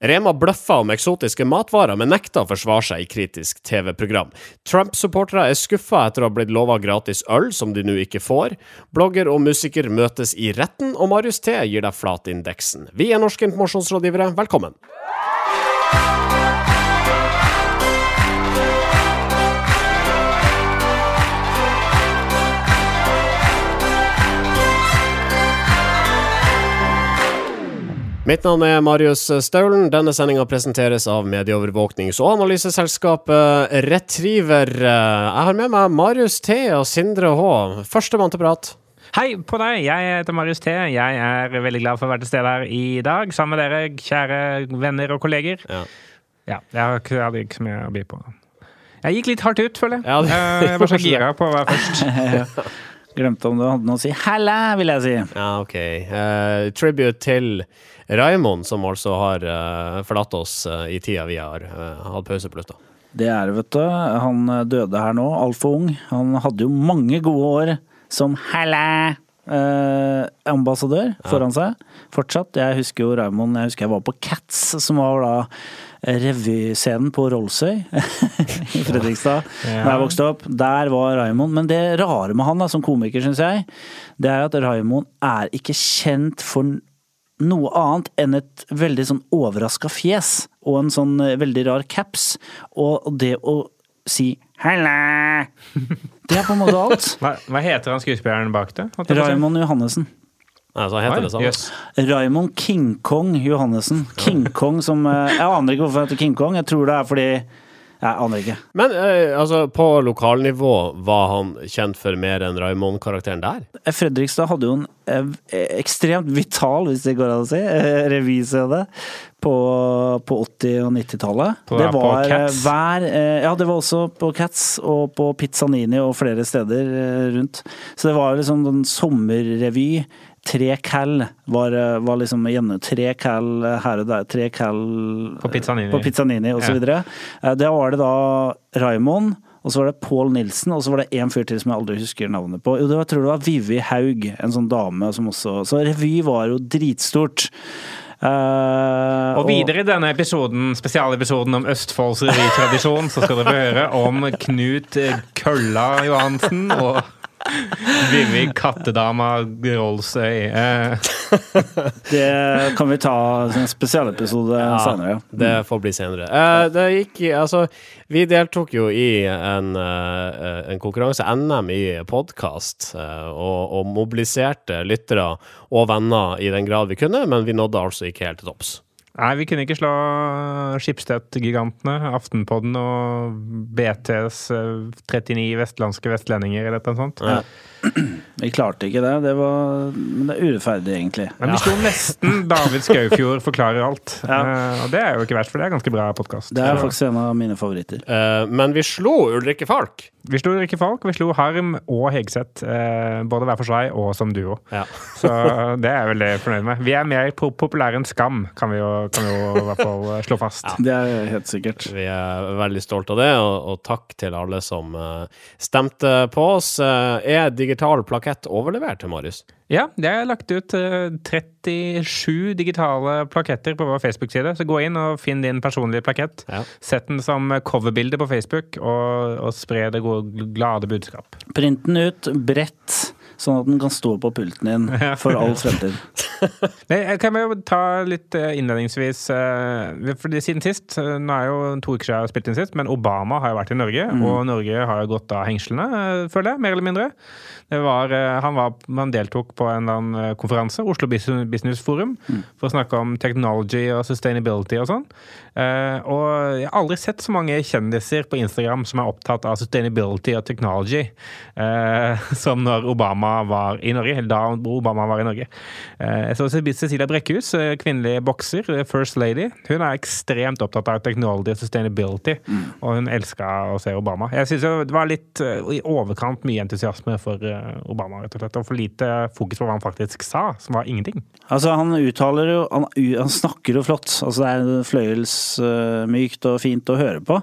Rema bløffa om eksotiske matvarer, men nekta å forsvare seg i kritisk TV-program. Trump-supportere er skuffa etter å ha blitt lova gratis øl, som de nå ikke får. Blogger og musiker møtes i retten, og Marius T gir deg flatindeksen. Vi er norske informasjonsrådgivere, velkommen! Mitt navn er Marius Staulen. Denne sendinga presenteres av medieovervåknings- og analyseselskapet Retriever. Jeg har med meg Marius T og Sindre H. Førstemann til prat. Hei på deg, jeg heter Marius T. Jeg er veldig glad for å være til stede her i dag sammen med dere, kjære venner og kolleger. Ja. Ja, jeg hadde ikke så mye å by på. Jeg gikk litt hardt ut, føler jeg. Ja, det- Eh, Jeg var så gira på å være først. Glemte om du hadde noe å si. Halla, vil jeg si. Ja, ok. Uh, tribute til Raymond, som altså har eh, forlatt oss eh, i tida vi har eh, hatt pause på lufta. Det er det, vet du. Han døde her nå, altfor ung. Han hadde jo mange gode år som halla eh, ambassadør foran seg. Fortsatt. Jeg husker jo Raymond, jeg husker jeg var på Cats, som var da revyscenen på Rollsøy i Fredrikstad Ja. da jeg vokste opp. Der var Raymond. Men det rare med han da, som komiker, syns jeg, det er at Raymond er ikke kjent for noe annet enn et veldig sånn overraska fjes og en sånn eh, veldig rar caps. Og det å si 'halla', det er på en måte alt. Hva, hva heter han skuespilleren bak det? Raymond Johannessen. Altså, så heter Oi, det sånn. jøss. Raymond King Kong Johannessen. King Kong som eh, Jeg aner ikke hvorfor han heter King Kong. Jeg tror det er fordi Jeg aner ikke. Men eh, altså, på lokalnivå var han kjent for mer enn Raymond-karakteren der? Fredrikstad hadde jo en eh, ekstremt vital, hvis det går an å si, eh, revyscene på, på 80- og 90-tallet. På- Det var på Cats? hver eh, Ja, det var også på Cats og på Pizzanini og flere steder eh, rundt. Så det var liksom en sommerrevy. Tre cal var, eh, var liksom igjen. Tre cal her og der. Tre cal På Pizzanini. På Pizzanini og så Ja. videre. Eh, Det var det da Raymond. Og så var det Pål Nilsen, og så var det en fyr til som jeg aldri husker navnet på. Jo, det var, jeg tror det var Vivi Haug, en sånn dame som også Så revy var jo dritstort. Uh, Og videre i denne episoden, spesialepisoden om Østfolds revytradisjon, så skal dere høre om Knut Kølla Johansen og Vivi Kattedama Rollsøy. Eh, Det kan vi ta som en spesialepisode Ja, senere. Det får bli senere. Uh, det gikk Altså, vi deltok jo i en, uh, en konkurranse, NM i podkast, og, og mobiliserte lyttere og venner i den grad vi kunne, men vi nådde altså ikke helt til topps. Nei, vi kunne ikke slå Schibsted-gigantene, Aftenpodden og BTs eh, 39 vestlandske vestlendinger eller noe sånt. Ja. Vi klarte ikke det. Det var Men det er urettferdig, egentlig. Men vi slo nesten David Skaufjord forklarer alt. Ja. Uh, og det er jo ikke verst, for det er ganske bra podkast. Det er faktisk en av mine favoritter. Uh, men vi slo Ulrikke Falk. Vi slo Ulrikke Falk, vi slo Harm og Hegseth, Uh, både hver for seg og som duo. Ja. Så det er jeg veldig fornøyd med. Vi er mer po- populære enn Skam, kan vi jo, kan vi jo i hvert fall eh, slå fast. Det er helt sikkert. Vi er veldig stolt av det, og, og takk til alle som uh, stemte på oss. Uh, er digital plakett overlevert til Marius? Ja, det har lagt ut uh, 37 digitale plaketter på vår Facebook-side, så gå inn og finn din personlige plakett. Ja. Sett den som coverbilde på Facebook, og, og spre det gode, glade budskap. Print den ut bredt, sånn at den kan stå på pulten din for all fremtid. Nei, jeg kan jo ta litt eh, innledningsvis eh, fordi Siden sist, eh, nå er jo to uker siden jeg har spilt inn sist, men Obama har jo vært i Norge, og Norge har jo gått av hengslene, eh, føler jeg, mer eller mindre. Det var, eh, han, var, han deltok på en eller annen eh, konferanse, Oslo Business Forum, Forum, for å snakke om technology og sustainability og sånn. Eh, og jeg har aldri sett så mange kjendiser på Instagram som er opptatt av sustainability og technology, eh, som når Obama var i Norge, eller da Obama var i Norge. Eh, jeg så Cecilia Brekkhus, kvinnelig bokser, first lady. Hun er ekstremt opptatt av technology og sustainability, og hun elska å se Obama. Jeg syns det var litt i overkant mye entusiasme for Obama, rett og slett, og for lite fokus på hva han faktisk sa, som var ingenting. Altså, han uttaler jo Han, han snakker jo flott. Altså, det er fløyelsmykt og fint å høre på.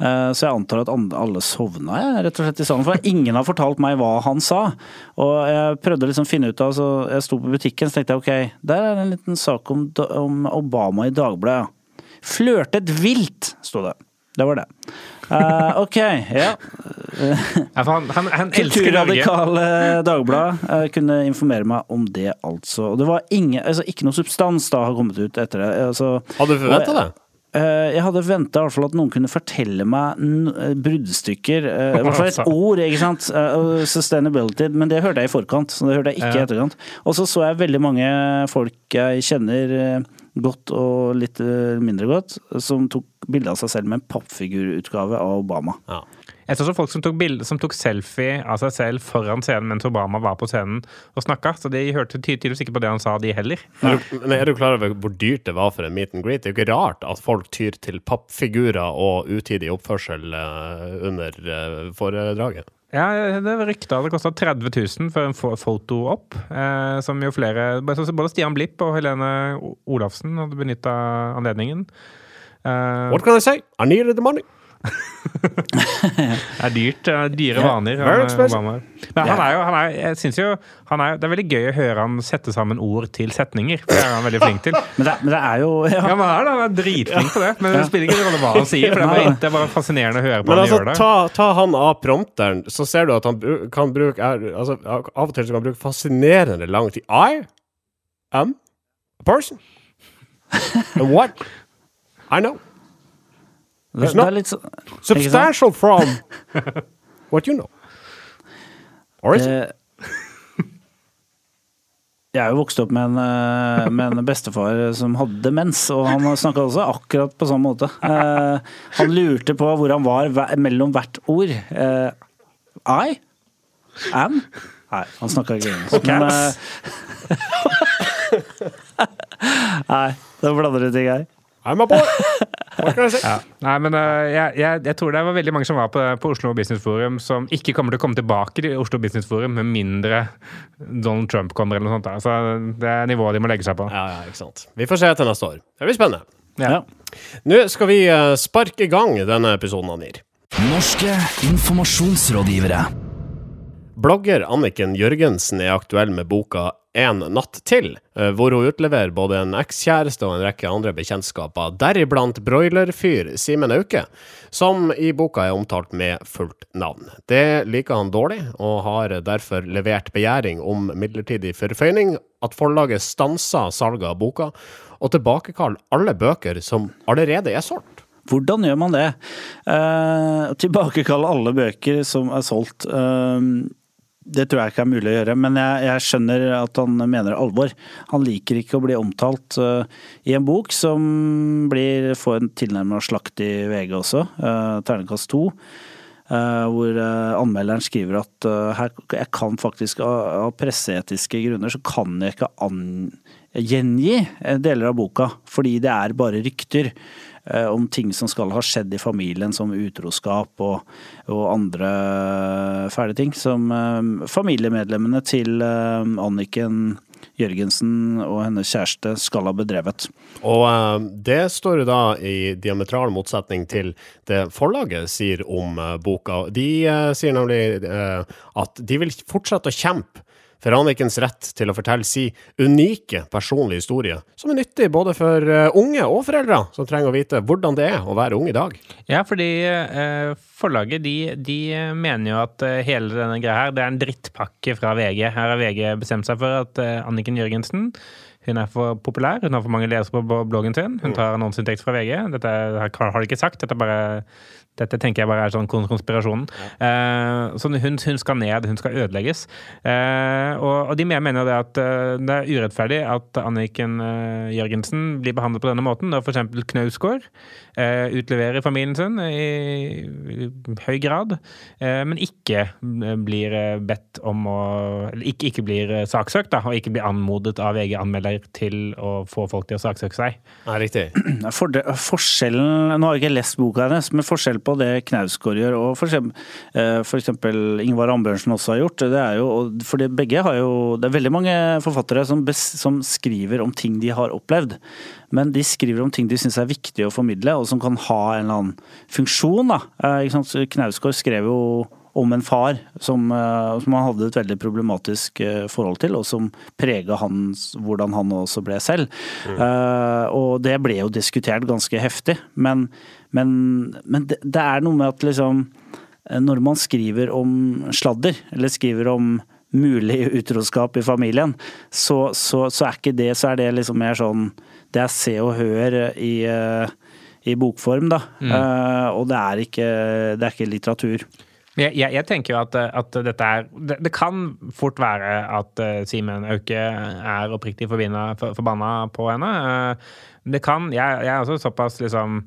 Eh, Så jeg antar at alle sovna, jeg, rett og slett i salen. For ingen har fortalt meg hva han sa. Og jeg prøvde liksom å finne ut av så Jeg sto på butikken så tenkte jeg ok, der er det en liten sak om, om Obama i Dagbladet. Flørtet vilt, sto det. Det var det. Uh, ok, ja. Ja, for han, han, han elsker Norge. Kulturradikale Dagblad eh, kunne informere meg om det, altså. Og det var ingen, altså, ikke noe substans da har kommet ut etter det. Altså, Hadde du forventa det? Eh, jeg hadde venta at noen kunne fortelle meg eh, bruddstykker. eh, I hvert fall et ord, ikke sant. Sustainability. Men det hørte jeg i forkant, så det hørte jeg ikke i Ja. etterkant. Og så så jeg veldig mange folk jeg kjenner godt og litt mindre godt, som tok bilde av seg selv med en pappfigurutgave av Obama. Ja. Jeg så også folk som tok, bilder, som tok selfie av seg selv foran scenen mens Obama var på scenen og snakka. Så de hørte ty- tydeligvis ikke på det han sa, de heller. Er du, men er du klar over hvor dyrt det var for en meet and greet? Det er jo ikke rart at folk tyr til pappfigurer og utidig oppførsel eh, under eh, foredraget. Ja, det var rykta det kosta 30 000 for en foto opp. Eh, som jo flere Både Stian Blipp og Helene Olafsen hadde benytta anledningen. Eh, What can I say? I needed the money. Det er dyrt. det er Dyre vaner. han, expensive. Obama. Men han er jo han er, Jeg synes jo han er, Det er veldig gøy å høre han sette sammen ord til setninger. Det er han veldig flink til. Men det, men det er jo ja. Ja, men han er, han er dritflink på det. Men det spiller ikke rolle hva han sier. For det er bare, det er bare fascinerende å høre på Men han altså, gjør det. ta, ta han av prompteren, så ser du at han kan bruke er, altså, Av og til kan han bruke fascinerende lang tid. I am a person. And what? I know. It's not- litt Substantial from what you know. Or is it? Jeg er jo vokst opp med en, eh, med en bestefar som hadde demens, og han snakka også akkurat på samme måte. Uh, Han lurte på hvor han var mellom hvert ord. Uh, I am Nei, han snakka ikke engelsk. Men, eh, Nei, da blander du ting her. I'm a boy. Ja. Nei, men uh, jeg, jeg, jeg tror det var veldig mange som var på, på Oslo Business Forum som ikke kommer til å komme tilbake til Oslo Business Forum med mindre Donald Trump kommer eller noe sånt. Da. Så det er nivået de må legge seg på. Ja, ja, ikke sant. Vi får se til neste år. Det blir spennende. Ja. Nå skal vi eh, sparke i gang denne episoden av NIR. Norske informasjonsrådgivere. Blogger Anniken Jørgensen er aktuell med boka En natt til, eh, hvor hun utleverer både en ekskjæreste og en rekke andre bekjentskaper, deriblant broilerfyr Simen Auke, som i boka er omtalt med fullt navn. Det liker han dårlig, og har derfor levert begjæring om midlertidig forføyning, at forlaget stanser salget av boka, og tilbakekaller alle bøker som allerede er solgt. Hvordan gjør man det? Eh, tilbakekalle alle bøker som er solgt. Eh, det tror jeg ikke er mulig å gjøre, men jeg, jeg skjønner at han mener alvor. Han liker ikke å bli omtalt uh, i en bok som blir, får en tilnærmet slakt i VG også, uh, terningkast to. Uh, hvor eh, anmelderen skriver at eh, her, jeg kan faktisk av, av presseetiske grunner så kan jeg ikke an, gjengi eh, deler av boka, fordi det er bare rykter eh, om ting som skal ha skjedd i familien, som utroskap og, og andre fæle ting, som eh, familiemedlemmene til eh, Anniken Jørgensen og hennes kjæreste skal ha bedrevet. Og eh, det står jo da i diametral motsetning til det forlaget sier om eh, boka. De eh, sier nemlig eh, at de vil fortsette å kjempe for Annikens rett til å fortelle si unike personlige historie, som er nyttig både for eh, unge og foreldre som trenger å vite hvordan det er å være ung i dag. Ja, fordi eh, forlaget de, de mener jo at eh, hele denne greia her, det er en drittpakke fra VG. Her har VG bestemt seg for at eh, Anniken Jørgensen hun er for populær, hun har for mange lesere på bloggen sin. Hun tar annonseinntekt fra VG. Dette har de ikke sagt. Dette, er bare, dette tenker jeg bare er sånn kon- konspirasjonen. Eh, så hun, hun skal ned, hun skal ødelegges. Eh, og, og de mener det at eh, det er urettferdig at Anniken Jørgensen blir behandlet på denne måten. Når f.eks. Knausgård eh, utleverer familien sin i, i høy grad, eh, men ikke blir bedt om å Eller ikke, ikke blir saksøkt, da, og ikke blir anmodet av VG-anmelder til å få folk til å saksøke seg. Ja, riktig. For, forskjellen, Nå har jeg ikke lest boka hennes, men forskjell på det Knausgård gjør og eksempel, eh, eksempel Ingvar Ambjørnsen også har gjort, det er jo For det, begge har jo Det er veldig mange forfattere som, som skriver om ting de har opplevd. Men de skriver om ting de syns er viktig å formidle, og som kan ha en eller annen funksjon. da. Eh, Knausgård skrev jo om en far som, eh, som han hadde et veldig problematisk eh, forhold til, og som prega hvordan han også ble selv. Eh, og det ble jo diskutert ganske heftig, men, men, men det, det er noe med at liksom Når man skriver om sladder, eller skriver om mulig utroskap i familien, så, så, så er ikke det Så er det liksom mer sånn Det er se og hør i, uh, i bokform, da. Eh, og det er ikke, det er ikke litteratur. Jeg, jeg, jeg tenker jo at, at dette er det, det kan fort være at uh, Simen Auke er oppriktig forbanna på henne. Uh, det kan Jeg, jeg er også såpass liksom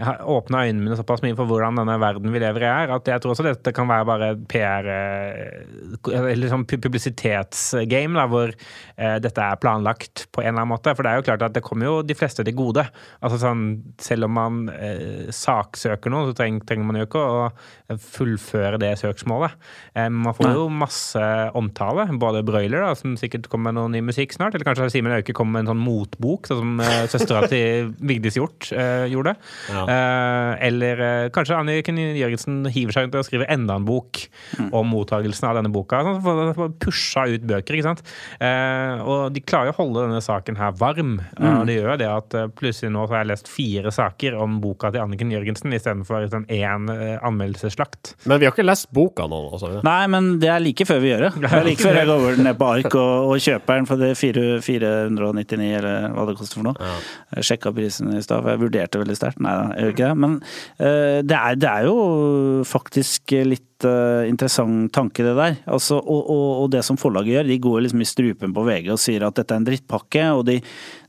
åpna øynene mine såpass mye for hvordan denne verden vi lever i er, at jeg tror også dette kan være bare PR eh, Eller sånn publisitetsgame, da, hvor eh, dette er planlagt på en eller annen måte. For det er jo klart at det kommer jo de fleste til gode. Altså sånn, Selv om man eh, saksøker noe, så treng, trenger man jo ikke å fullføre det søksmålet. Eh, man får jo masse omtale. Både Broiler, da, som sikkert kommer med noe ny musikk snart, eller kanskje Simen Auke kommer med en sånn motbok, sånn som eh, søstera til Vigdis Hjort eh, gjorde. Ja. Eh, eller eh, kanskje Anniken Jørgensen hiver seg ut og skriver enda en bok om mottagelsen av denne boka. Sånn, for for pusha ut bøker, ikke sant. Eh, og de klarer å holde denne saken her varm. Mm. og det gjør det at eh, plutselig nå så har jeg lest fire saker om boka til Anniken Jørgensen istedenfor sånn én en anmeldelsesslakt. Men vi har ikke lest boka nå. Altså. Nei, men det er like før vi gjør det. Det er like før jeg går ned på ark og, og kjøper den for det er 499, eller hva det koster for noe. Jeg sjekka prisen i stad, for jeg vurderte veldig sterkt. Nei da, gjør ikke det. Men eh, det, er, det er jo faktisk litt eh, interessant tanke, det der. Altså, og, og, og det som forlaget gjør, de går liksom i strupen på VG og sier at dette er en drittpakke, og de,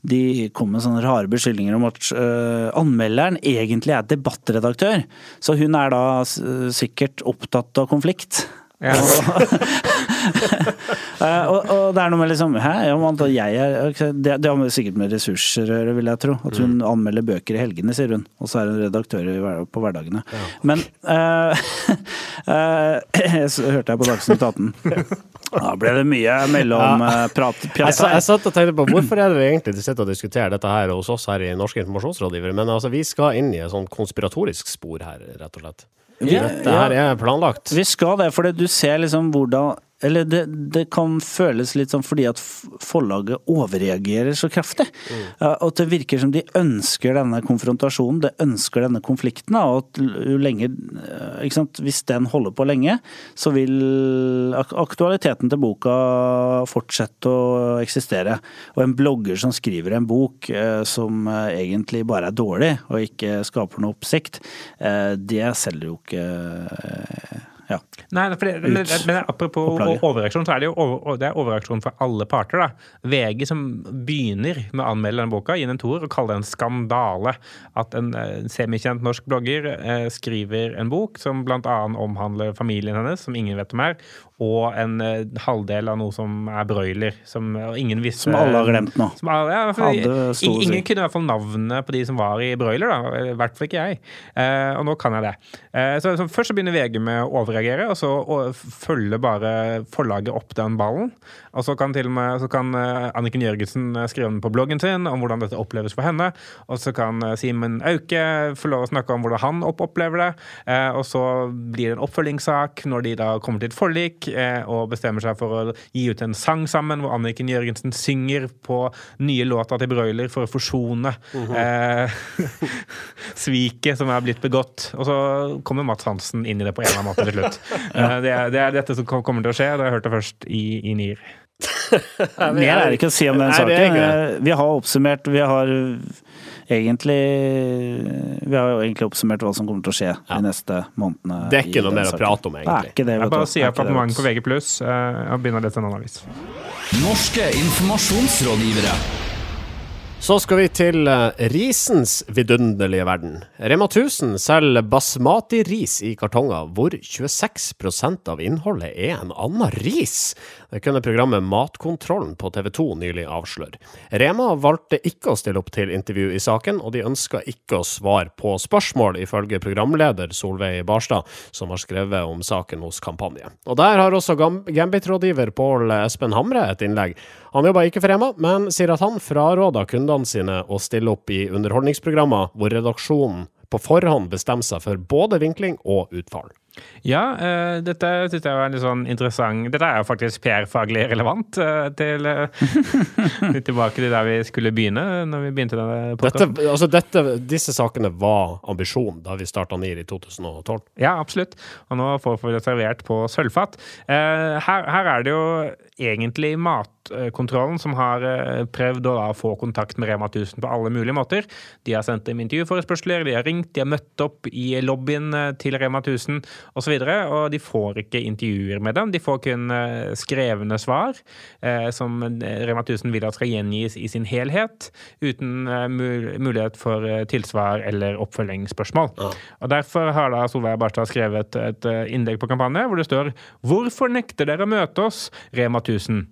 de kommer med sånne rare beskyldninger om at uh, anmelderen egentlig er debattredaktør. Så hun er da sikkert opptatt av konflikt. Ja. Eh, og, og det er noe med liksom Hæ? Ja, at jeg er det, det har sikkert med ressurser å gjøre, vil jeg tro. At hun anmelder bøker i helgene, sier hun. Og så er hun redaktør på hverdagene. Men uh, eh, så hørte jeg på Dagsnytt 18. Da ble det mye mellomprat. Jeg, jeg satt og tenkte på Hvorfor er det vi egentlig sitter og diskuterer dette her hos oss her i Norske informasjonsrådgivere? Men altså, vi skal inn i et sånn konspiratorisk spor her, rett og slett. Ja, Dette her er planlagt. Vi skal det, for du ser liksom hvordan Eller det, det kan føles litt sånn fordi at forlaget overreagerer så kraftig. Mm. At det virker som de ønsker denne konfrontasjonen, de ønsker denne konflikten. Og at jo lenger eh, ikke sant, Hvis den holder på lenge, så vil aktualiteten til boka fortsette å eksistere. Og en blogger som skriver en bok eh, som eh, egentlig bare er dårlig, og ikke skaper noe oppsikt, det selger jo ikke ja. Nei, det, men, men apropos overreaksjon, så er det jo over, det er overreaksjon fra alle parter. da. VG som begynner med å anmelde denne boka, gir den en toer og kaller det en skandale. At en eh, semikjent norsk blogger eh, skriver en bok som bl.a. omhandler familien hennes, som ingen vet om er, og en eh, halvdel av noe som er broiler. Som ingen visste Som alle har glemt nå. Som ja, for, ingen, kunne i hvert fall navnet på de som var i broiler, da. I hvert fall ikke jeg. Eh, og nå kan jeg det. Eh, så, så Først så begynner VG med å overreagere, og så følger bare forlaget opp den ballen. Og så kan til og med så kan eh, Anniken Jørgensen eh, skrive den på bloggen sin om hvordan dette oppleves for henne. Og så kan eh, Simen Auke få lov å snakke om hvordan han opplever det. Og så blir det en oppfølgingssak når de da kommer til et forlik og bestemmer seg for å gi ut en sang sammen hvor Anniken Jørgensen synger på nye låta til Broiler for å forsone eh, sviket som er blitt begått. Og så kommer Mats Hansen inn i det på en eller annen måte til slutt. Eh, det, er, det er dette som kommer til å skje. Det har jeg hørt det først i, i NIR. Mer er det ikke å si om den Nei, saken. Vi har oppsummert Vi har egentlig Vi har jo egentlig oppsummert hva som kommer til å skje Ja. de neste månedene. Det er ikke noe mer å prate om, Det er egentlig. ikke det, Jeg vet bare sier er på VG+. og Jeg begynner å lese en annen avis. Norske informasjonsrådgivere. Så skal vi til eh, risens vidunderlige verden. Rema 1000 selger basmati-ris i kartonger, hvor 26% av innholdet er en annen ris. Det kunne programmet Matkontrollen på TV 2 nylig avsløre. Rema valgte ikke å stille opp til intervju i saken, og de ønska ikke å svare på spørsmål, ifølge programleder Solveig Barstad, som har skrevet om saken hos Kampanje. Og der har også Gambit-rådgiver Pål Espen Hamre et innlegg. Han jobber ikke for Rema, men sier at han fraråder kundene sine å stille opp i underholdningsprogrammer hvor redaksjonen på forhånd bestemmer seg for både vinkling og utfall. Ja, uh, dette syns jeg var litt sånn interessant Dette er jo faktisk PR-faglig relevant Uh, til uh, litt tilbake til der vi skulle begynne når vi begynte denne Dette, altså dette, disse sakene var ambisjonen da vi starta NIR i 2012. Ja, absolutt. Og nå får vi det servert på sølvfat. Her, her er det jo egentlig Matkontrollen som har eh, prøvd å få kontakt med Rema 1000 på alle mulige måter. De har sendt dem intervjuforespørsler, de har ringt, de har møtt opp i lobbyen eh, til Rema 1000 osv. Og, så og de får ikke intervjuer med dem. De får kun eh, skrevne svar som Rema 1000 vil at skal gjengis i sin helhet, uten mulighet for tilsvar eller oppfølgingsspørsmål. Og Derfor har da Solveig Barstad skrevet et innlegg på kampanje hvor det står 'Hvorfor nekter dere å møte oss, Rema 1000?'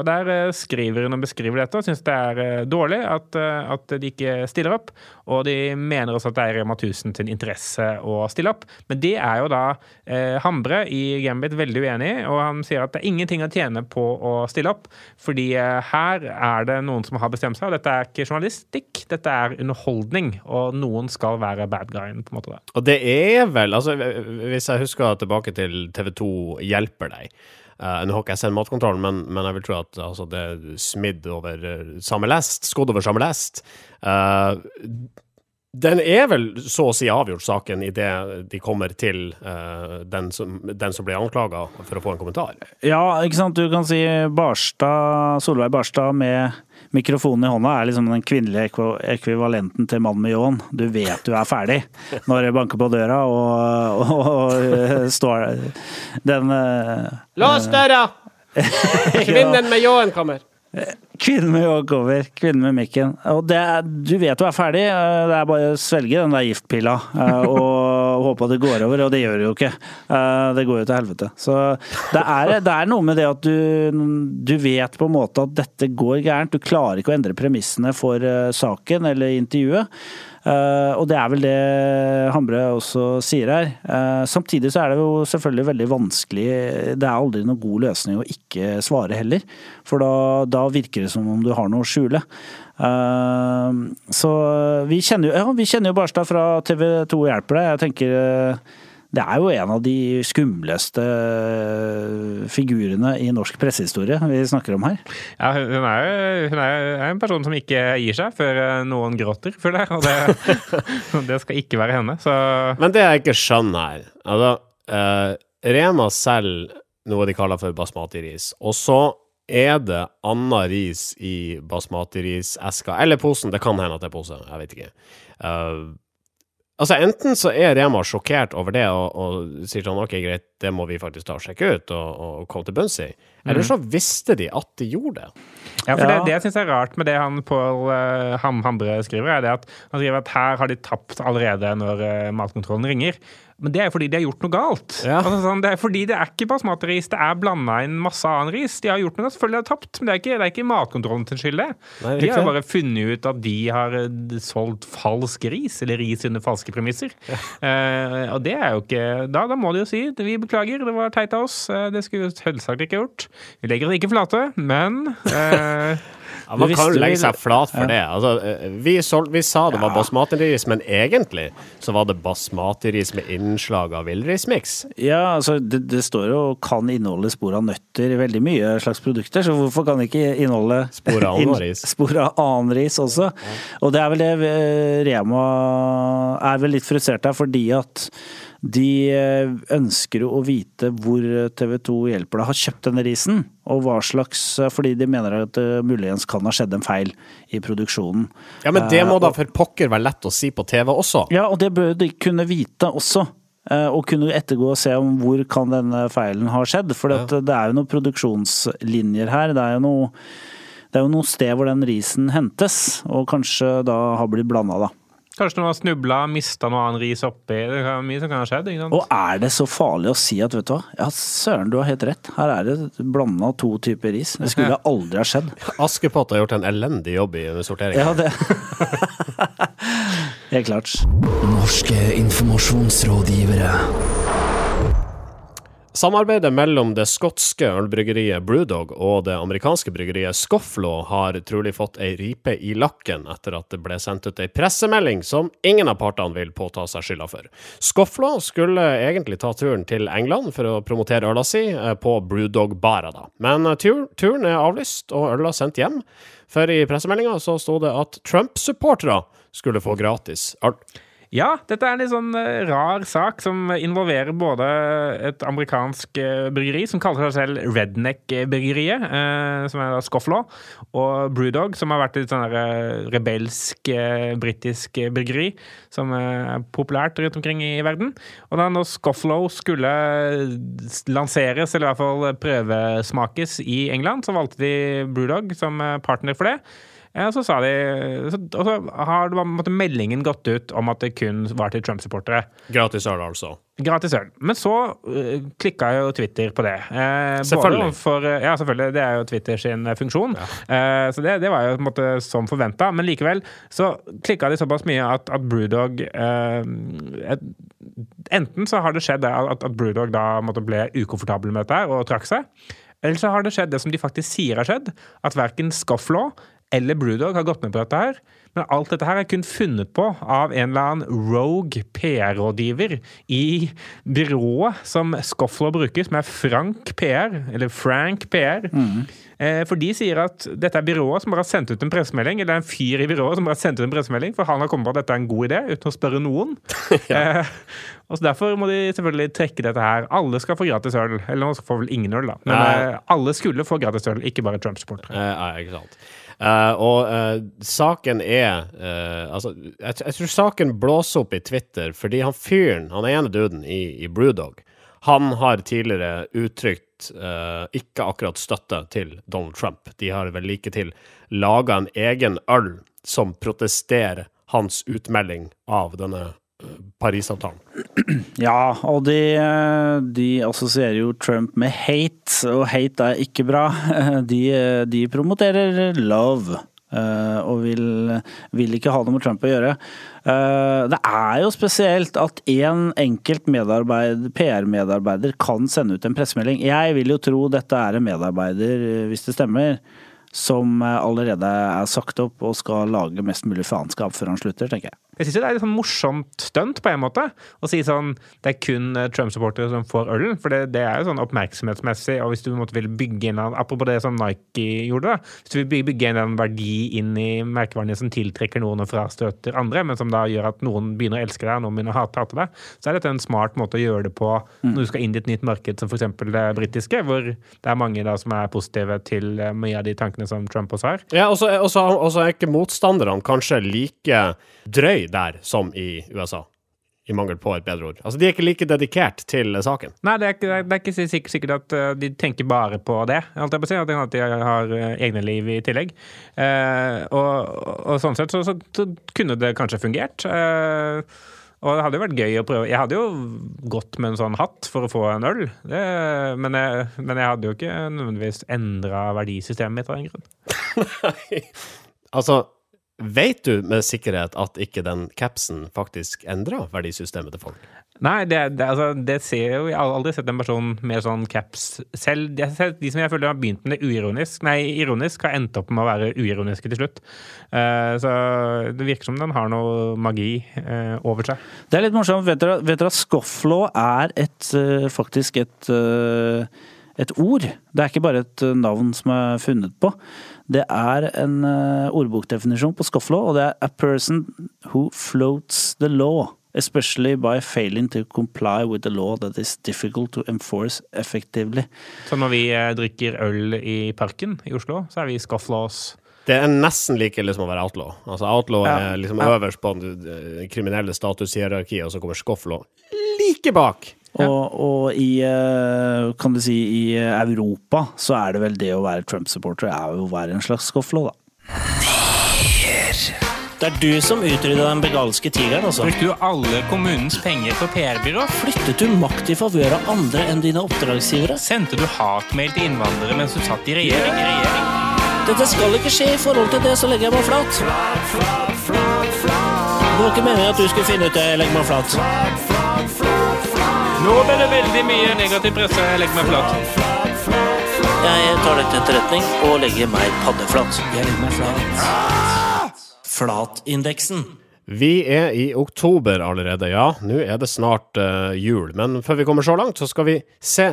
Og Der eh, skriver hun og beskriver dette og syns det er eh, dårlig at, eh, at de ikke stiller opp. Og de mener også at det er Rema 1000 sin interesse å stille opp. Men det er jo da eh, Hambre i Gambit veldig uenig i, og han sier at det er ingenting å tjene på å stille opp. Fordi her er det noen som har bestemt seg, og dette er ikke journalistikk, dette er underholdning. Og noen skal være bad guyen, på en måte. Og det er vel, altså hvis jeg husker tilbake til TV 2 hjelper deg uh, Nå har ikke jeg sett matkontrollen, men, men jeg vil tro at altså, det er smidd over uh, samme lest, skodd over samme lest. Uh, den er vel så å si avgjort, saken, idet de kommer til uh, den, som, den som ble anklaga, for å få en kommentar. Ja, ikke sant. Du kan si Barstad, Solveig Barstad med mikrofonen i hånda er liksom den kvinnelige ekvivalenten til mannen med ljåen. Du vet du er ferdig når det banker på døra og, og, og står den uh, Lås døra! Kvinnen med ljåen kommer. Kvinnen med ljåen. Kvinnen med mikken. Og det, du vet du er ferdig. Det er bare å svelge den der giftpilla og håpe at det går over, og det gjør det jo ikke. Det går jo til helvete. Så det er, det er noe med det at du, du vet på en måte at dette går gærent. Du klarer ikke å endre premissene for saken eller intervjuet. Uh, og det er vel det Hambre også sier her. Uh, samtidig så er det jo selvfølgelig veldig vanskelig Det er aldri noen god løsning å ikke svare heller. For da, da virker det som om du har noe å skjule. Uh, så vi kjenner jo, ja, vi kjenner jo Barstad fra TV 2 Hjelper deg. Jeg tenker det er jo en av de skumleste figurene i norsk pressehistorie vi snakker om her. Ja, hun er, hun er en person som ikke gir seg før noen gråter, føler jeg. Og det, det, skal ikke være henne. Så. Men det jeg ikke skjønner her altså, uh, Rema selger noe de kaller for basmati-ris, og så er det anna ris i basmati-riseska, eller posen. Det kan hende at det er pose, jeg vet ikke. Uh, Altså Enten så er Rema sjokkert over det og, og sier sånn ok, greit, det må vi faktisk ta og sjekke ut og, og komme til bunns i. Eller så visste de at de gjorde det. Ja, for ja. Det, det jeg syns er rart med det han Pål uh, Ham Hambre skriver, er det at han skriver at her har de tapt allerede når uh, matkontrollen ringer. Men det er jo fordi de har gjort noe galt. Ja. Altså, sånn, det er fordi det er ikke basmatris, det er blanda inn masse annen ris. De har gjort noe, selvfølgelig har de tapt, men det er ikke, det er ikke matkontrollen til skyld, det. De har bare funnet ut at de har solgt falsk ris, eller ris under falske premisser. Ja. Uh, og det er jo ikke da, da, må de jo si vi beklager, det var teit av oss. Uh, det skulle vi selvsagt ikke gjort. Vi legger oss ikke flate, men uh, Ja, man kan jo legge seg flat for det. Altså, vi, solg, vi, sa det var basmatiris, men egentlig så var det basmatiris med innslag av villrismiks. Ja, altså det, det, står jo kan inneholde spor av nøtter i veldig mye slags produkter, så hvorfor kan det ikke inneholde spor av annen ris? Spor av annen ris også. Og det er vel det Rema er vel litt frustrert av, fordi at de ønsker å vite hvor TV 2 Hjelper deg har kjøpt denne risen, og hva slags Fordi de mener at det muligens kan ha skjedd en feil i produksjonen. Ja, men det må da for pokker være lett å si på TV også? Ja, og det bør de kunne vite også. Og kunne ettergå og se om hvor kan denne feilen ha skjedd. For ja. det er jo noen produksjonslinjer her. Det er jo noe, det er jo noe sted hvor den risen hentes, og kanskje da har blitt blanda, da. Kanskje noen har snubla, mista noe annet ris oppi. Det er mye som kan ha skjedd. ikke sant? Og er det så farlig å si at vet du hva, ja søren, du har helt rett. Her er det blanda to typer ris. Det skulle aldri ha skjedd. Askepott har gjort en elendig jobb i sorteringen. Ja, det Helt klart. Norske informasjonsrådgivere. Samarbeidet mellom det skotske ølbryggeriet Brewdog og det amerikanske bryggeriet Scofflaw har trolig fått ei ripe i lakken etter at det ble sendt ut ei pressemelding som ingen av partene vil påta seg skylda for. Scofflaw skulle egentlig ta turen til England for å promotere øla si eh, på Brewdog-bara, da. Men eh, tur turen er avlyst og øla sendt hjem, for i pressemeldinga så sto det at Trump-supportere skulle få gratis øl. Ja, dette er en litt sånn eh, rar sak som involverer både et amerikansk eh, bryggeri som kaller seg selv Redneck-bryggeriet, eh, som er da Scofflaw, og Brewdog, som har vært et sånn rebelsk britisk bryggeri som er populært rundt omkring i verden. Og da når Scofflaw skulle lanseres, eller i hvert fall prøvesmakes i England, så valgte de Brewdog som partner for det. Ja, så sa de, så, og så har på meldingen gått ut om at det kun var til Trump-supportere. Gratis øl, altså. Gratis øl. Men så uh, klikka jo Twitter på det. Eh, Selvfølgelig. For, ja, selvfølgelig. Det er jo Twitter sin funksjon. Eh, så det, det var jo på en måte som forventa. Men likevel så klikka de såpass mye at, at Brewdog eh, et, Enten så har det skjedd at, at Brewdog da måtte ble ukomfortabel med dette og trakk seg. Eller så har det skjedd det som de faktisk sier har skjedd. At verken Scofflaw eller Brewdog har gått med på dette her. Men alt dette her er kun funnet på av en eller annen rogue PR-rådgiver i byrået som Scofflaw bruker, som er Frank PR, eller Frank PR. Mm. For de sier at dette er byrået som bare har sendt ut en pressemelding, eller det er en fyr i byrået som bare har sendt ut en pressemelding, for han har kommet på at dette er en god idé, uten å spørre noen. eh, og så Derfor må de selvfølgelig trekke dette her. Alle skal få gratis øl. Eller nå får vel ingen øl, da. Men Nei. eh, alle skulle få gratis øl, ikke bare Trump-supportere. Eh, ikke sant. Eh, og uh, saken er uh, Altså, jeg, jeg tror saken blåser opp i Twitter fordi han fyren, han ene duden i, i Brewdog, han har tidligere uttrykt ikke akkurat støtte til Donald Trump. De har vel like til laga en egen øl som protesterer hans utmelding av denne Parisavtalen. Ja, og de, de assosierer jo Trump med hate, og hate er ikke bra. De, de promoterer love. eh, Og vil, vil ikke ha noe med Trump å gjøre. Eh, Det er jo spesielt at én en enkelt medarbeider, PR-medarbeider kan sende ut en pressemelding. Jeg vil jo tro dette er en medarbeider, eh, hvis det stemmer, som allerede er sagt opp og skal lage mest mulig faenskap før han slutter, tenker jeg. Jeg syns det er et sånn morsomt stunt på en måte. Å si sånn det er kun eh, Trump-supportere som får ølen. For det, det er jo sånn oppmerksomhetsmessig, og hvis du måtte vil bygge inn Apropos det som Nike gjorde, da. Hvis du vil bygge, inn en verdi inn i merkevaren som tiltrekker noen og frastøter andre, men som da gjør at noen begynner å elske deg og noen begynner å hate, hate deg, så er dette en smart måte å gjøre det på når du skal inn i et nytt marked, som f.eks. det britiske, hvor det er mange da som er positive til eh, mye av de tankene som Trump også har. Ja, og så er ikke motstanderne kanskje like drøy der som i USA. I mangel på et bedre ord. Altså, De er ikke like dedikert til saken. Nei, det er ikke, det er ikke sikkert, sikkert at uh, de tenker bare på det. Alt jeg på å si, at de- har uh, egne liv i tillegg. Eh, og, og sånn sett så, så, så kunne det kanskje fungert. Eh, og det hadde jo vært gøy å prøve. Jeg hadde jo gått med en sånn hatt for å få en øl. Det, men, jeg, men jeg hadde jo ikke nødvendigvis endra verdisystemet mitt av den grunn. Altså, vet du med sikkerhet at ikke den capsen faktisk endra verdisystemet til folk? Nei, det, det, altså, det ser jo Jeg har aldri sett en person med sånn caps selv. Jeg har sett de som jeg føler har begynt med det uironisk, nei, ironisk, har endt opp med å være uironiske til slutt. Uh, så det virker som den har noe magi uh, over seg. Det er litt morsomt. Vet dere, vet dere at scofflaw er et, uh, faktisk et, et ord? Det er ikke bare et navn som er funnet på. Det er en eh, ordbokdefinisjon på scofflaw, og det er a person who floats the law. Especially by failing to comply with the law that is difficult to enforce effectively. Så når vi eh, drikker øl i parken i Oslo, så er vi scofflaws. Det er nesten like ille som å være outlaw. Altså, outlaw Ja. er liksom Ja. øverst på den kriminelle statushierarkiet, og så kommer scofflaw like bak. Og, og i, eh, kan du si, i Europa så er det vel det å være Trump-supporter er jo å være en slags scofflaw, da. Det er du som utrydda den begalske tigeren, altså. Brukte du alle kommunens penger på PR-byrå? Flyttet du makt i favør av andre enn dine oppdragsgivere? Sendte du hatmail til innvandrere mens du satt i regjering? i regjering? Dette skal ikke skje i forhold til det, så legger jeg meg flat. Det var ikke meningen at du skulle finne ut det, jeg legger meg flat. Nå ble det veldig mye negativ presse. Jeg legger meg flat. Jeg tar dette til etterretning og legger meg paddeflat. Jeg legger meg flat. Flatindeksen. Vi er i oktober allerede, ja. Nå er det snart uh, jul. Men før vi kommer så langt, så skal vi se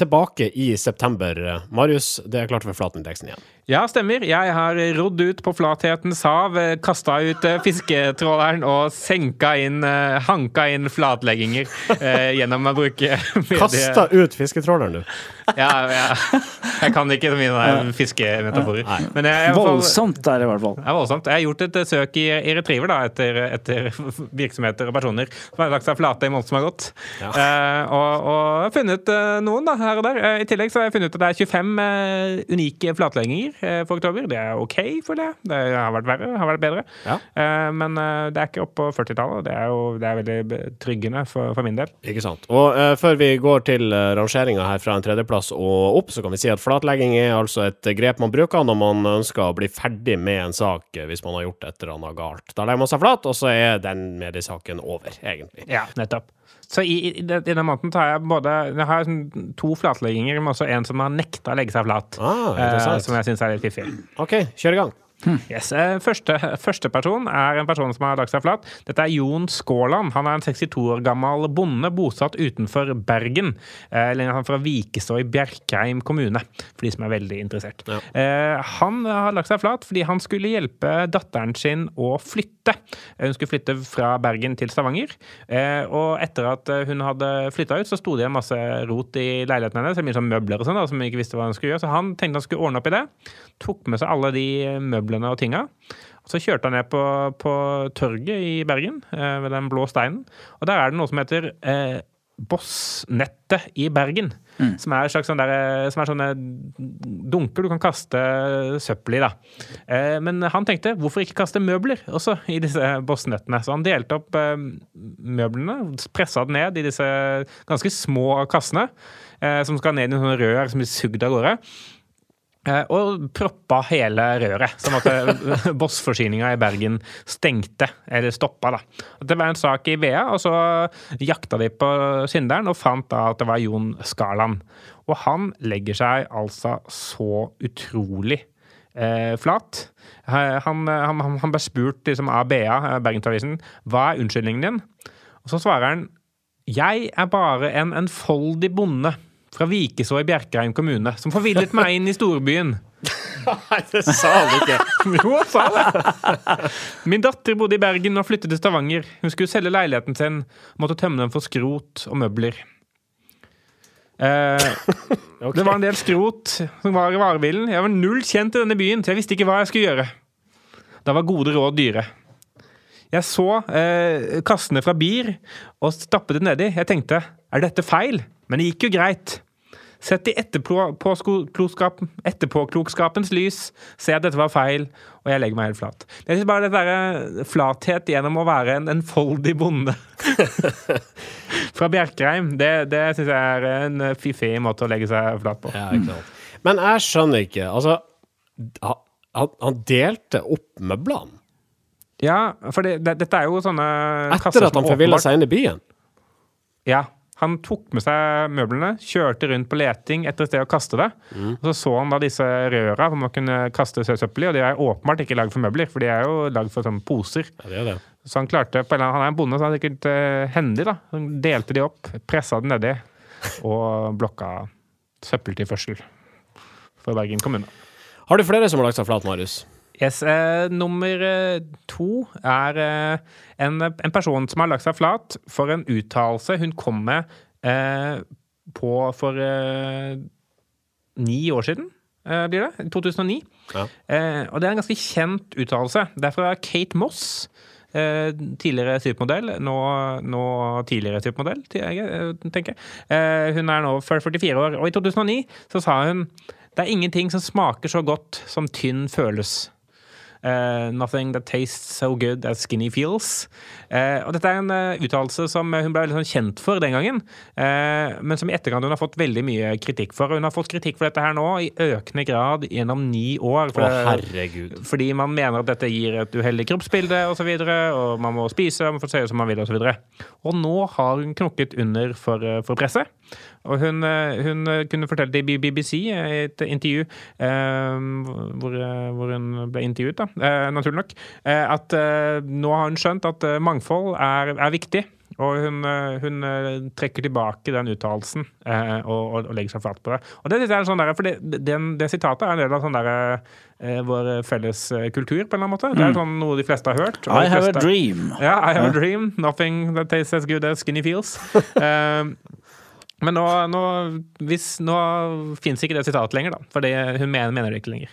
tilbake i september. Marius, det er klart for flatindeksen igjen. Ja, stemmer. Jeg har rodd ut på flathetens hav, kasta ut eh, fisketråleren og senka inn, eh, hanka inn flatlegginger eh, gjennom å bruke medie- Kasta ut fisketråleren, du. Ja, ja. Jeg kan ikke så mye fiskemetaforer. Men jeg, jeg, Voldsomt er det i hvert fall. Er voldsomt. Jeg har gjort et søk i, i Retriever da, etter, etter virksomheter og personer som har lagt seg flate i måneden som har gått. Eh, og, og har funnet eh, noen da, her og der. Eh, I tillegg så har jeg funnet ut at det er 25 eh, unike flatlegginger eh, for oktober. Det er OK, føler jeg. Det har vært verre, har vært bedre. Ja. Eh, men eh, det er ikke opp på 40-tallet. Det er jo det er veldig tryggende for, for min del. Ikke sant. Og eh, før vi går til uh, rangeringa her fra en tredjeplass og opp, så kan vi si at flatlegging er altså et grep man bruker når man ønsker å bli ferdig med en sak hvis man har gjort et eller annet galt. Da legger man seg flat, og så er den mediesaken over, egentlig. Ja, nettopp. Så i, i, i denne måneden tar jeg både Jeg har sånn to flatlegginger, men også en som har nekta å legge seg flat. Ah, eh, som jeg syns er litt fiffig. OK, kjør i gang. Yes. eh, Første, første person er en person som har lagt seg flat. Dette er Jon Skåland. Han er en 62 år gammel bonde bosatt utenfor Bergen. Eh, han er fra Vikestå i Bjerkreim kommune, for de som er veldig interessert. Ja. Eh, Han har lagt seg flat fordi han skulle hjelpe datteren sin å flytte. Hun skulle flytte fra Bergen til Stavanger. Eh, Og etter at hun hadde flytta ut, så sto det en masse rot i leiligheten hennes. Mye sånn møbler og sånn som hun ikke visste hva hun skulle gjøre. Så han tenkte han skulle ordne opp i det. Tok med seg alle de møblene og tinga. Og Så kjørte han ned på, på torget i Bergen, eh, ved den blå steinen. Og der er det noe som heter eh, Bossnettet i Bergen. Som er, slags sånn der, eh, som er sånne dunker du kan kaste søppel i. da. Eh, men han tenkte hvorfor ikke kaste møbler også i disse bossnettene? Så han delte opp eh, møblene, pressa det ned i disse ganske små kassene, eh, som skal ned i sånne rør som blir sugd av gårde. Eh, Og proppa hele røret, sånn at eh, bossforsyninga i Bergen stengte, eller stoppa. da. Det var en sak i VEA, og så jakta de på synderen og fant da at det var Jon Skarland. Og han legger seg altså så utrolig eh, flat. Eh, Han, han, han ble spurt liksom, av BA, Bergensavisen, hva er unnskyldningen din? Og så svarer han jeg er bare en enfoldig bonde fra Vikeså i Bjerkreim kommune som forvillet meg inn i storbyen. Nei, det sa han ikke. Jo, han sa det! Min datter bodde i Bergen og flyttet til Stavanger. Hun skulle selge leiligheten sin, måtte tømme den for skrot og møbler. Eh, Det var en del skrot som var i varebilen. Jeg var null kjent i denne byen, så jeg visste ikke hva jeg skulle gjøre. Da var gode råd dyre. Jeg så eh, kassene fra BIR og stappet det nedi. Jeg tenkte er dette feil? Men det gikk jo greit. Sett i etterpåklokskapens etterpåklokskapens lys ser jeg at dette var feil, og jeg legger meg helt flat. Jeg synes bare det der flathet gjennom å være en enfoldig bonde fra Bjerkreim, det, det syns jeg er en fiffig måte å legge seg flat på. Ja, ikke sant. Men jeg skjønner ikke. Altså, han, han- han delte opp møblene Ja, for det, det, dette er jo sånne etter at han forvilla seg inn i byen. Ja. Han tok med seg møblene, kjørte rundt på leting etter et sted å kaste det. Og så så han da disse røra hvor man kunne kaste søppel i, og de er åpenbart ikke lagd for møbler, for de er jo lagd for sånne poser. Ja, det er det. Så han klarte på en eller annen, Han er en bonde, så han er sikkert uh, hendig, da. Han delte de opp, pressa den nedi, og blokka søppeltilførsel for Bergen kommune. Har du flere som har lagt seg flat, Marius? Yes, eh, nummer eh, to er eh, en, en person som har lagt seg flat for en uttalelse hun kom med eh, på for eh, ni år siden, eh, blir det? 2009. Ja. Og det er en ganske kjent uttalelse. Det er fra Kate Moss. Tidligere supermodell, nå, nå tidligere supermodell, tenker jeg. Hun er nå 44 år, og i 2009 så sa hun det er ingenting som smaker så godt som tynn føles. Eh, 'Nothing that tastes so good as skinny feels'. Uh, og dette er en uh, uttalelse som hun ble veldig sånn kjent for den gangen, men som i etterkant hun har fått veldig mye kritikk for. Og hun har fått kritikk for dette her nå i økende grad gjennom ni år. For det- herregud. fordi man mener at dette gir et uheldig kroppsbilde osv., og, så videre, og man må spise man får se ut som man vil osv. Og, så og nå har hun knokket under for, for presset. Og hun, eh, hun eh, kunne fortelle det i BBC i et intervju eh, hvor, eh, hvor hun ble intervjuet, da, eh, naturlig nok, eh, at eh, nå har hun skjønt at eh, mangfold er, er viktig. Og hun, eh, hun eh, trekker tilbake den uttalelsen eh, og, og, og legger seg flat på det. Og det, er sånn der, for det, den, det sitatet er en del av sånn der, eh, vår felles eh, kultur, på en eller annen måte. Det er sånn noe de fleste har hørt. I have have a dream. ja, I have a dream. Nothing that tastes as good as skinny feels. Eh, men nå, nå, hvis, nå fins ikke det sitatet lenger, da. For det, hun mener, mener det ikke lenger.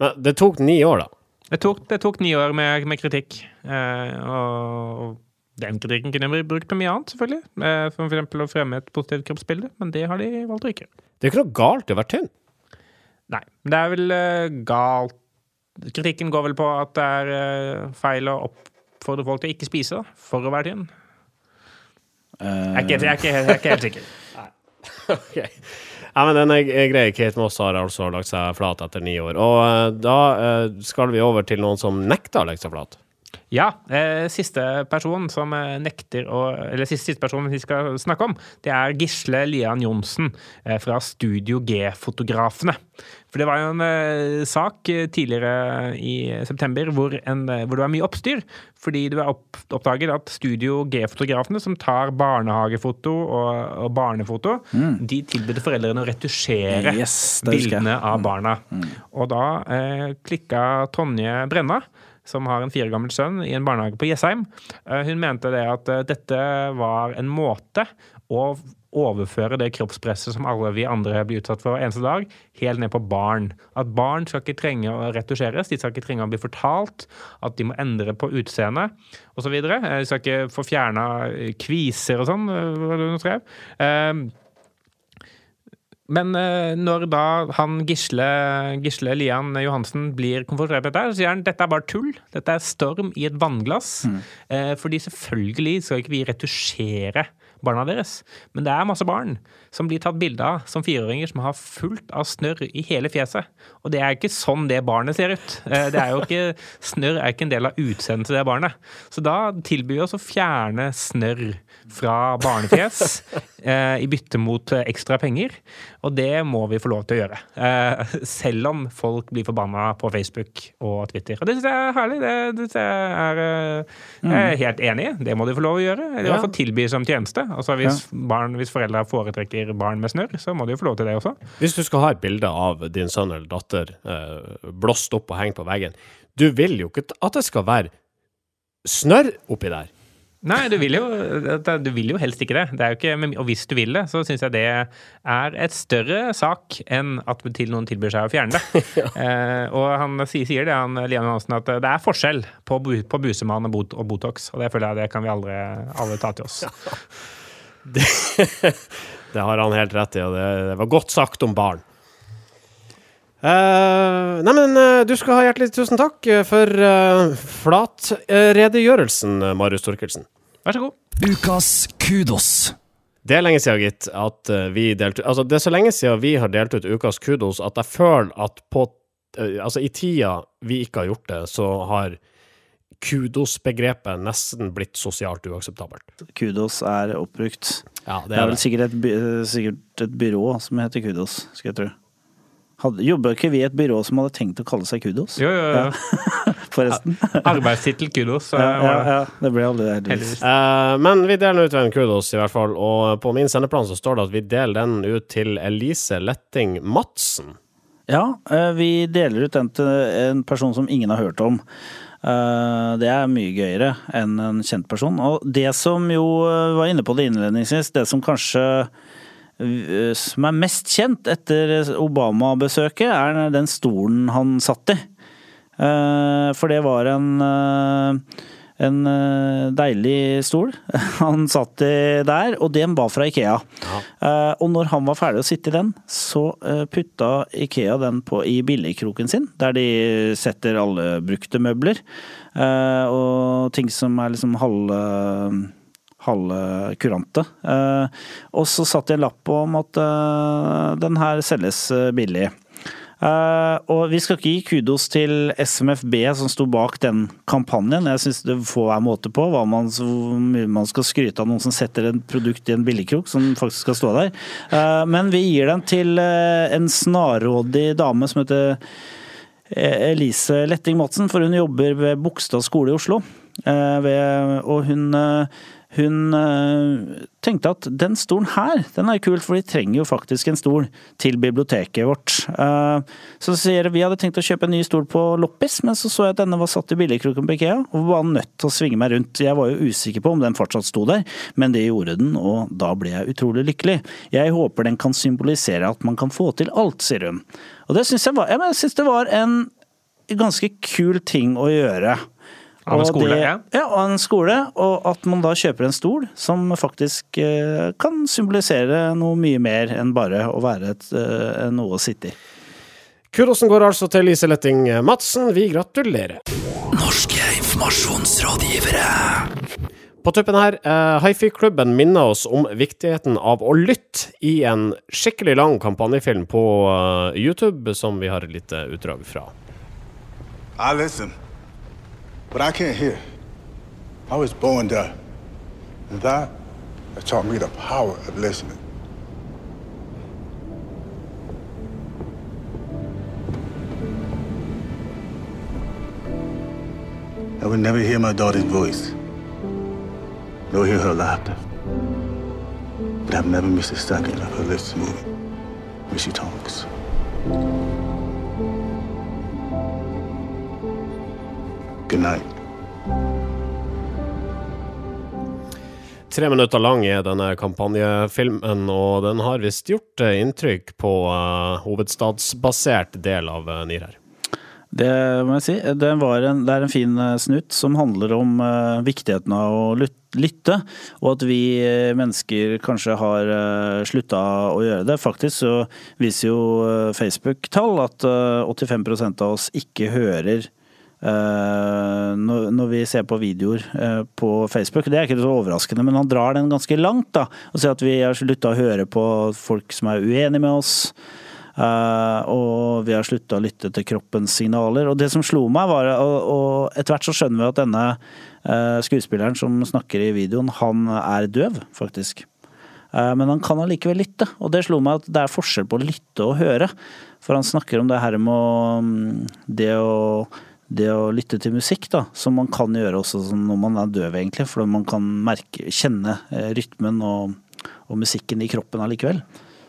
Men det tok ni år, da. Det tok, det tok ni år med, med kritikk. Eh, og, den kritikken kunne vi brukt på mye annet, selvfølgelig. Eh, som eksempel å fremme et positivt kroppsbilde, men det har de valgt å ikke. Det er ikke noe galt i å være tynn. Nei. Men det er vel eh, galt Kritikken går vel på at det er eh, feil å oppfordre folk til å ikke spise da, for å være tynn. Jeg er ikke, jeg er ikke, jeg er ikke helt sikker. Ok. Ja, men den er, grei. Kate Moss har altså lagt seg flat etter ni år. Og eh, da eh, skal vi over til noen som nekter å legge seg flat. Ja, eh, siste person som eh, nekter å Eller siste, siste person vi skal snakke om, det er Gisle Lian Johnsen eh, fra Studio G-fotografene. For det var jo en eh, sak tidligere i september hvor, en, eh, hvor det var mye oppstyr. Fordi det var opp, oppdaget at Studio G-fotografene, som tar barnehagefoto og, og barnefoto, de tilbød foreldrene å retusjere Mm. Yes, bildene av barna. Mm. barna. Og da eh, klikka Tonje Brenna, som har en fire gammel sønn i en barnehage på Jessheim. Eh, hun mente det at eh, dette var en måte å overføre det kroppspresset som alle vi andre blir utsatt for eneste dag, helt ned på barn. At barn skal ikke trenge å retusjeres, de skal ikke trenge å bli fortalt at de må endre på utseendet osv. De skal ikke få fjerna kviser og sånn, eh, hva det hun skrev. Eh, men eh, når da han Gisle, Gisle Lian Johansen blir konfrontert med dette, så sier han dette er bare tull. Dette er storm i et vannglass. Mm. fordi selvfølgelig skal ikke vi retusjere barna deres. Men det er masse barn som blir tatt bilde av som fireåringer som har fullt av snørr i hele fjeset. Og det er ikke sånn det barnet ser ut. Eh, det er jo ikke, snørr er ikke en del av utseendet til det barnet. Så da tilbyr vi oss å fjerne snørr fra barnefjes eh, i bytte mot eh, ekstra penger. Og det må vi få lov til å gjøre. Eh, selv om folk blir forbanna på Facebook og Twitter. Og det syns jeg er herlig. Det, det jeg er eh, Jeg er helt enig i. Det må de få lov til å gjøre. Eller i hvert fall tilby som tjeneste. Altså hvis, barn, hvis foreldre foretrekker barn med snørr, så må de jo få lov til det også. Hvis du skal ha et bilde av din sønn eller datter eh, blåst opp og hengt på veggen, du vil jo ikke at det skal være snørr oppi der. Nei, du vil jo, du vil jo helst ikke det. det er jo ikke, og hvis du vil det, så syns jeg det er et større sak enn at til noen tilbyr seg å fjerne det. eh, og han sier, det, han Lian Johansen, at det er forskjell på, på busemann og, bot, og Botox. Og det føler jeg det kan vi aldri, alle ta til oss. Det har han helt rett i, og det, det var godt sagt om barn. Uh, Neimen, uh, du skal ha hjertelig tusen takk eh, for uh, flatredegjørelsen, Marius Torkelsen. Vær så god. Ukas kudos. Det er lenge siden, gitt, at eh, vi delte Altså, det er så lenge siden vi har delt ut ukas kudos at jeg føler at på eh, Altså, i tida vi ikke har gjort det, så har kudosbegrepet nesten blitt sosialt uakseptabelt. Kudos er oppbrukt. Ja, det Det er er vel det. sikkert et, by- sikkert et byrå som heter Kudos, skal jeg tro. Jobba ikke vi i et byrå som hadde tenkt å kalle seg Kudos? Jo, jo, jo. Forresten. Arbeidstittel kudos. Ja, ja, det. ja, det ble aldri heldigvis. Heldigvis. Eh, men vi deler ut en kudos, i hvert fall. Og på min sendeplan så står det at vi deler den ut til Elise Letting Madsen. Ja, uh, vi deler ut den til en person som ingen har hørt om. Uh, Det er mye gøyere enn en kjent person. Og det som jo var inne på det innledningsvis, det som kanskje som er mest kjent etter Obama-besøket, er den stolen han satt i. Eh, For det var en, eh, en eh, deilig stol. Han satt i der, og den var fra Ikea. Ja. og når han var ferdig å sitte i den, så eh, putta Ikea den på i billigkroken sin, der de setter alle brukte møbler. eh, og ting som er liksom halve halve kurante. Eh, og så satt det en lapp om at eh, den her selges eh, billig. Uh, og vi skal ikke gi kudos til SMFB som sto bak den kampanjen. Jeg syns det får være måte på hva man, hvor mye man skal skryte av noen som setter et produkt i en billigkrok som faktisk skal stå der. Uh, men vi gir den til uh, en snarrådig dame som heter Elise Letting Madsen, for hun jobber ved Bogstad skole i Oslo. Ved, og hun, hun eh, tenkte at den stolen her, den er kul, for de trenger jo faktisk en stol til biblioteket vårt. Eh, Så sier jeg, vi hadde tenkt å kjøpe en ny stol på loppis, men så så jeg at denne var satt i billigkroken på Ikea, og var nødt til å svinge meg rundt. Jeg var jo usikker på om den fortsatt sto der, men det gjorde den, og da ble jeg utrolig lykkelig. Jeg håper den kan symbolisere at man kan få til alt, sier hun. Og det syns jeg var, jeg syns det var en ganske kul ting å gjøre. Av en skole, det, ja. ja, av en skole, og at man da kjøper en stol som faktisk eh, kan symbolisere noe mye mer enn bare å være et, eh, noe å sitte i. Kudosen går altså til Lise Letting Madsen. Vi gratulerer. Norske informasjonsrådgivere. På tuppen her, eh, Hifi-klubben minner oss om viktigheten av å lytte i en skikkelig lang kampanjefilm på uh, YouTube, som vi har et lite utdrag fra. I listen, but I can't hear. I was born deaf. And that taught me the power of listening. I would never hear my daughter's voice, nor hear her laughter. But I've never missed a second of her lips moving when she talks. Good night. Tre minutter lang er denne kampanjefilmen, og den har visst gjort eh, inntrykk på uh, hovedstadsbasert del av uh, NIR her. Det må jeg si. Det, var en, det er en fin snutt som handler om uh, viktigheten av å lytte, og at vi mennesker kanskje har uh, slutta å gjøre det. Faktisk så viser jo uh, Facebook-tall at eh, 85% av oss ikke hører når, når vi ser på videoer eh, på Facebook. Det er ikke så overraskende, men han drar den ganske langt. da, Og sier at vi har slutta å høre på folk som er uenige med oss. Eh, og vi har slutta å lytte til kroppens signaler. Og det som slo meg, var Og, og etter hvert så skjønner vi at denne eh, skuespilleren som snakker i videoen, han er døv, faktisk. Eh, Men han kan allikevel lytte, og det slo meg at det er forskjell på å lytte og høre. For han snakker om det her med mm, det å, det å lytte til musikk, da, som man kan gjøre også når man er døv, egentlig. For man kan merke, kjenne eh, rytmen og, og musikken i kroppen allikevel.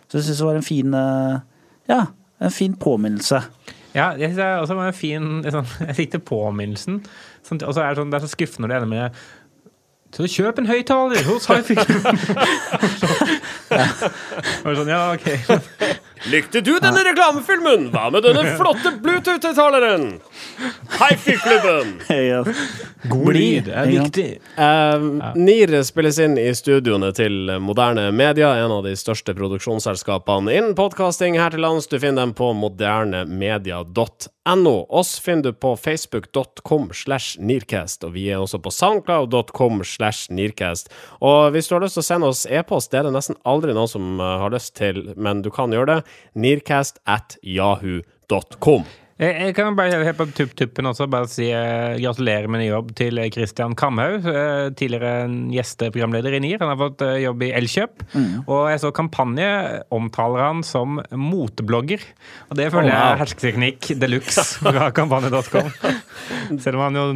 Så jeg syns det var en fin eh, ja, en fin påminnelse. Ja, jeg synes det var en fin liksom, Jeg likte påminnelsen. Sånn, og så er det, sånn, det er så skuffende når det ender med så kjøp en høyttaler hos Hifi! sånn, ja, ok. Likte du denne reklamefilmen? Hva med denne flotte Bluetooth-høyttaleren? Hifi-klubben! Ja. God lyd er viktig. Uh, NIR spilles inn i studioene til Moderne Media, en av de største produksjonsselskapene innen podkasting her til lands. Du finner dem på modernemedia.no. Oss finner du på facebook.com slash nearcast, og vi er også på soundcloud.com slash nearcast. Og hvis du har lyst til å sende oss e-post, det er det nesten aldri noen som eh, har lyst til, men du kan gjøre det. Nearcast at yahoo.com. Jeg, jeg kan bare helt på tupp-tuppen også bare si eh, gratulerer med ny jobb til Christian Kamhaug. Eh, tidligere en gjesteprogramleder i NIR. Han har fått eh, jobb i Elkjøp. Og jeg så kampanje omtaler han som moteblogger. Og det føler jeg er hersketeknikk de luxe fra kampanje.com. Selv om han jo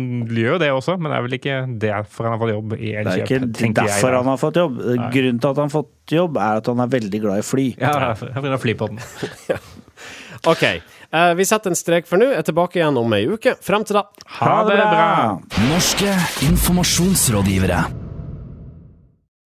gjør det også, men det er vel ikke derfor han har fått jobb i Elkjøp. Det er ikke derfor jeg, han har fått jobb. Grunnen til at han har fått jobb, er at han er veldig glad i fly. Ja, jeg begynner å fly på den. Ok, eh, vi setter en strek for nå. Er tilbake igjen om ei uke. Frem til da. Ha det bra! Norske informasjonsrådgivere.